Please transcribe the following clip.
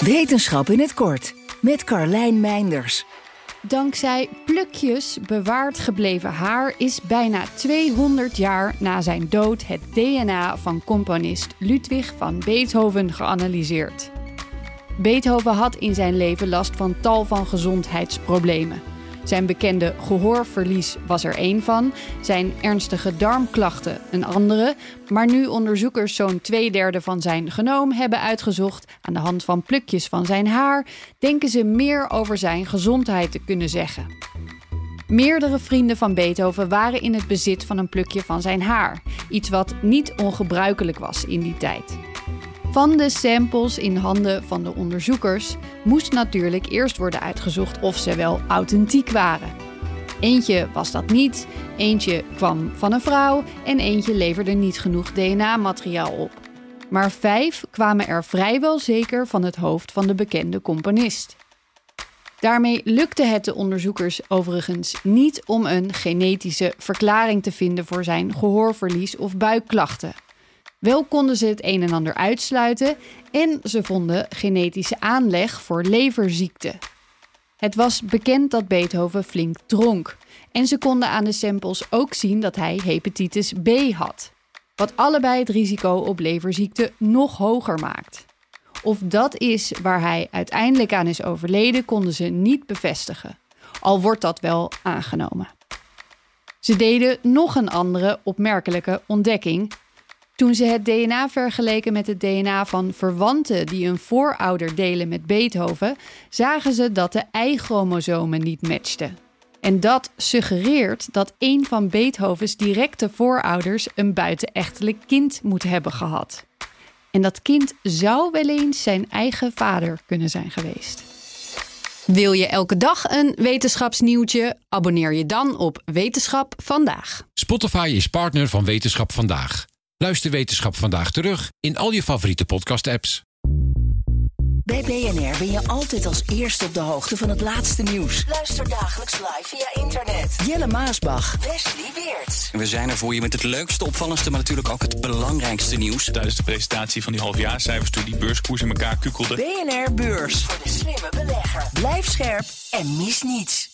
Wetenschap in het kort met Carlijn Meinders. Dankzij plukjes bewaard gebleven haar is bijna 200 jaar na zijn dood het DNA van componist Ludwig van Beethoven geanalyseerd. Beethoven had in zijn leven last van tal van gezondheidsproblemen. Zijn bekende gehoorverlies was er één van, zijn ernstige darmklachten een andere. Maar nu onderzoekers zo'n twee derde van zijn genoom hebben uitgezocht aan de hand van plukjes van zijn haar, denken ze meer over zijn gezondheid te kunnen zeggen. Meerdere vrienden van Beethoven waren in het bezit van een plukje van zijn haar, iets wat niet ongebruikelijk was in die tijd. Van de samples in handen van de onderzoekers moest natuurlijk eerst worden uitgezocht of ze wel authentiek waren. Eentje was dat niet, eentje kwam van een vrouw en eentje leverde niet genoeg DNA-materiaal op. Maar vijf kwamen er vrijwel zeker van het hoofd van de bekende componist. Daarmee lukte het de onderzoekers overigens niet om een genetische verklaring te vinden voor zijn gehoorverlies of buikklachten. Wel konden ze het een en ander uitsluiten en ze vonden genetische aanleg voor leverziekte. Het was bekend dat Beethoven flink dronk en ze konden aan de samples ook zien dat hij hepatitis B had, wat allebei het risico op leverziekte nog hoger maakt. Of dat is waar hij uiteindelijk aan is overleden, konden ze niet bevestigen, al wordt dat wel aangenomen. Ze deden nog een andere opmerkelijke ontdekking toen ze het DNA vergeleken met het DNA van verwanten die een voorouder delen met Beethoven, zagen ze dat de Y-chromosomen niet matchten. En dat suggereert dat een van Beethovens directe voorouders een buitenechtelijk kind moet hebben gehad. En dat kind zou wel eens zijn eigen vader kunnen zijn geweest. Wil je elke dag een wetenschapsnieuwtje? Abonneer je dan op Wetenschap vandaag. Spotify is partner van Wetenschap vandaag. Luister Wetenschap vandaag terug in al je favoriete podcast-apps. Bij BNR ben je altijd als eerste op de hoogte van het laatste nieuws. Luister dagelijks live via internet. Jelle Maasbach. Wesley Weert. We zijn er voor je met het leukste, opvallendste, maar natuurlijk ook het belangrijkste nieuws. Tijdens de presentatie van die halfjaarcijfers toen die beurskoers in elkaar kukkelde. BNR Beurs. Voor de slimme belegger. Blijf scherp en mis niets.